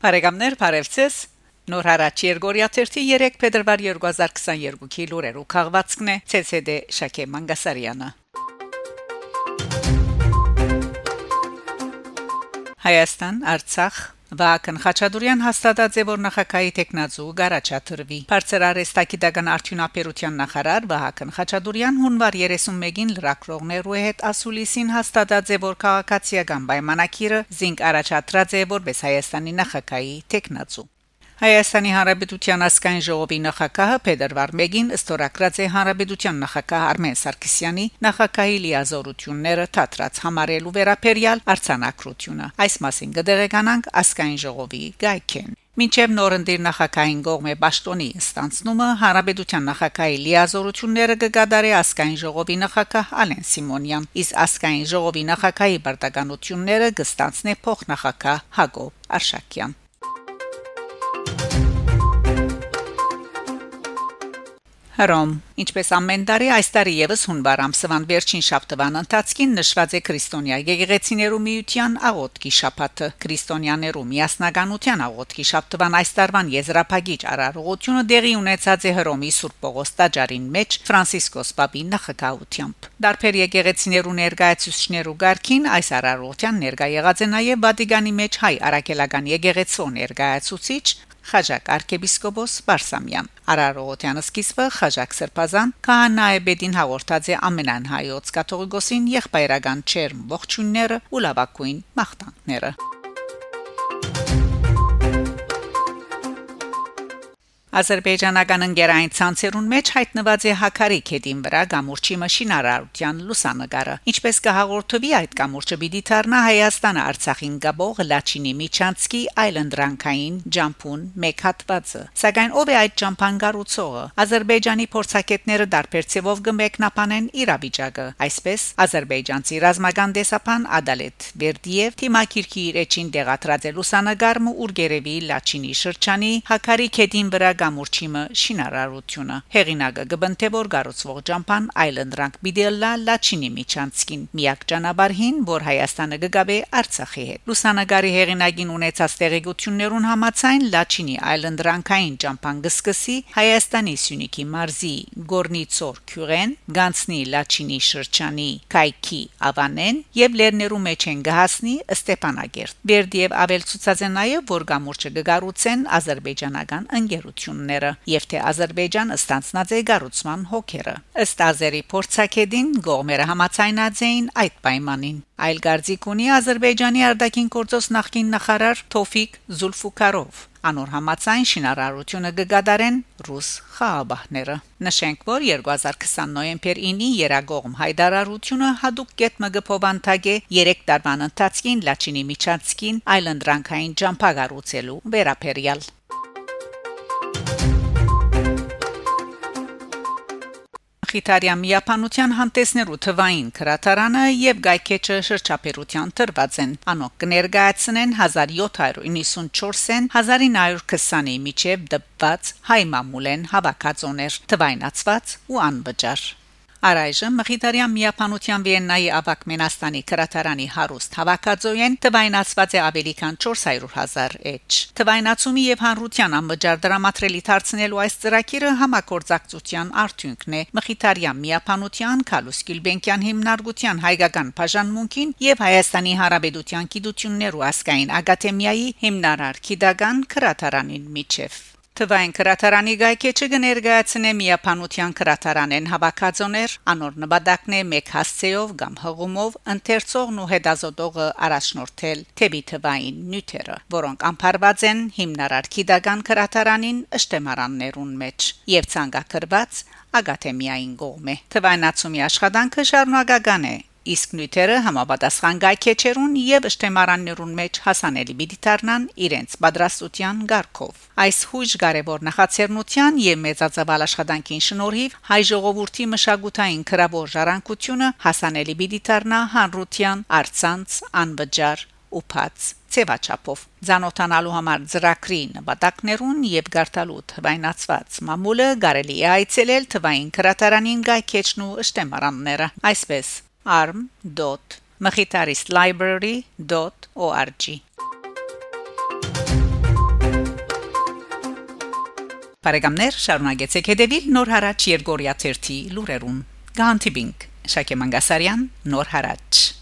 Բարեկամներ, բարևձեզ։ Նոր հարաճ Երգորիա 3 փետրվար 2022-ի լուրերու քաղվածքն է ՑՍԴ Շակե Մանգասարյանը։ Հայաստան, Արցախ Վահագն Խաչատուրյան հաստատած է որ նախագահի տեխնազու գարաչաթրվի Բարձր արեստակիդական արդյունաբերության նախարար Վահագն Խաչատուրյան հունվար 31-ին լրակրողներու հետ ասուլիսին հաստատած է որ քաղաքացիական պայմանակիրը զինք առաջադրած է որպես Հայաստանի նախագահի տեխնազու Հայաստանի Հանրապետության ասկային ժողովի նախագահը Փետրվար 1-ին ստորագրած է Հանրապետության նախագահ Արմեն Սարգսյանի նախագահի լիազորությունները թատրած համարելու վերապերյալ արցանակրությունը։ Այս մասին կդեղեկանանք ասկային ժողովի գայքեն։ Մինչև նորընտիր նախագահային գողմե Պաշտոնի ստանցնումը Հանրապետության նախագահի լիազորությունները կգադարի ասկային ժողովի նախագահ Ալեն Սիմոնյան, իսկ ասկային ժողովի նախագահի բարձականությունները կստանցնի փոխնախագահ Հակոբ Արշակյան։ Հռոմ Ինչպես ամեն տարի այս տարի եւս հունվար ամսվան վերջին շաբթվան ընթացքին նշված է Քրիստոնյա եկեղեցիներու միության աղոթքի շաբաթը Քրիստոնյաներու միասնականության աղոթքի շաբթվան այս տարվան եզրափակիչ արարողությունը դեղի ունեցած է Հռոմի Սուրբ Պողոս տաճարին մեջ Ֆրանցիսկոս Պապի նախագահությամբ Դարբեր եկեղեցիներու ներկայացուցիչներու ղարքին այս արարողության ներկայ եղած է նաև Վատիկանի մեջ հայ արաքելական եկեղեցու ներկայացուցիչ Խաչակ arczepiskopos Բարսամյան Արարողության սկիզբը Խաչակ Սրբազան քահանայեբեդին հաղորդած է ամենան հայոց կաթողիկոսին եղբայրական չերմ ողջունները ու լավակույն մաղթանքները Ադրբեջանական ընկերային ցանցերուն մեջ հայտնված է Հակարի քեդին վրա գամուրջի մաշինարարության լուսանգարը։ Ինչպես կհաղորդվի այդ գամուրջը պիտի դառնա Հայաստանը Արցախին գաբող Լաչինի Միչանցկի այլանդրանքային ջամփուն մեկ հատվածը։ Սակայն ով է այդ ջամփան գառուցողը։ Ադրբեջանի փորձակետները դարբերցեվով կմեկնաբանեն իրավիճակը։ Այսպես ադրբեջանցի ռազմական դեսապան Ադալետ Վերդիև թիմակիրքի իր էջին դեղատրած է լուսանգարը Ուրգերևի Լաչինի շրջանի Հակարի քեդին վրա գամուրջիմը շինարարությունը հեղինակը գբնթեվոր գառուցվող ջամփան այլանդրանք բիդելլա լաչինի միչանցկին միակ ճանապարհին որ հայաստանը գգաբե արցախի հետ լուսանագարի հեղինակին ունեցած տեղեկություններուն համաձայն լաչինի այլանդրանքային ջամփան գսկսի հայաստանի սյունիքի մարզի գորնիցոր քյուրեն գանցնի լաչինի շրջանի կայքի ավանեն եւ լերներու մեջ են գահասնի ստեփանագերտ Բերդիև ավելցուցած է նաեւ որ գամուրջը գգառուցեն ազերբայջանական ընկերություն ընկերությունները եւ թե Ադրբեջանը ստանցնած է գառուցման հոկերը ըստ ազերի փորձակեդին գողմերը համացայնած էին այդ պայմանին այլ գարձիկ ունի Ադրբեջանի արտաքին գործոս նախկին նախարար Թոֆիկ Զուլֆուկարով անոր համացայն շինարարությունը գգադարեն ռուս խաղաբահները նշենք որ 2020 նոյեմբեր 9-ի երագողմ հայդարարությունը հadoop կետ մգփովանթագե 3 տարվան ընթացքին Լաչինի Միչանցկին այլանդրանքային ջամփագարուցելու վերապերյալ Խիթարյան միապանության հանդեսներու թվային քրատարանը եւ գայքեչը շրջապերության տրված են անոք կներկայացնեն 1794-ին 1920-ի միջև դպված հայ մամուլեն հավաքածոներ թվայնացված ու անվճար Արայժմ Մխիթարյան միապանության Վիեննայի ավակ Մենաստանի քրատարանի հարուստ հավաքածոյեն տվայնացված է ավելի քան 400.000 էջ։ Տվայնացումի եւ հանրության անվճար դրամատրելի դարձնելու այս ծրագիրը համակորձակցության արդյունքն է Մխիթարյան միապանության Քալուս Գիլբենկյան հիմնարկության հայկական բաժանմունքին եւ Հայաստանի Հանրապետության գիտություններու ասկային ակադեմիայի հիմնարար քիդական քրատարանին միջև Թվային քրատարանի գայքեչը կներկայացնե միապանության քրատարանեն հավաքածոներ անոր նպատակն է մեկ հասցեով կամ հղումով ընթերցողն ու հետազոտողը առաջնորդել թեպի թվային նյութերը որոնք ամփարված են հիմնարար քիդական քրատարանին ըշտեմարաններուն մեջ եւ ցանկակրված ագաթեմիային գողմե թվայնացումի աշխատանքը շարունակական է իսկ նյութերը համապատասխան գայքեչերուն եւ ըշտեմարաններուն մեջ հասանելի պիտի դառնան իրենց պատրաստության ղարքով այս հույժ կարևոր նախաձեռնության եւ մեծածավալ աշխատանքին շնորհիվ հայ ժողովրդի մշակութային քրավոր ժառանգությունը հասանելի պիտի դառնա հանրության արցանց անվճար ու փած ծեվաչապով ցանոթանալու համար ծրագրի նպատակներուն եւ գարտալու թվայնացված մամուլը կարելի է այցելել թվային քրատարանին գայքեչնու ըշտեմարանները այսպես arm.mkhitaristlibrary.org Բարեկամներ, շարունակեցեք հետևել Նոր հարաճ Երգորիա ցերթի լուրերուն։ Գանտիբինգ Շակե Մանգասարյան, Նոր հարաճ։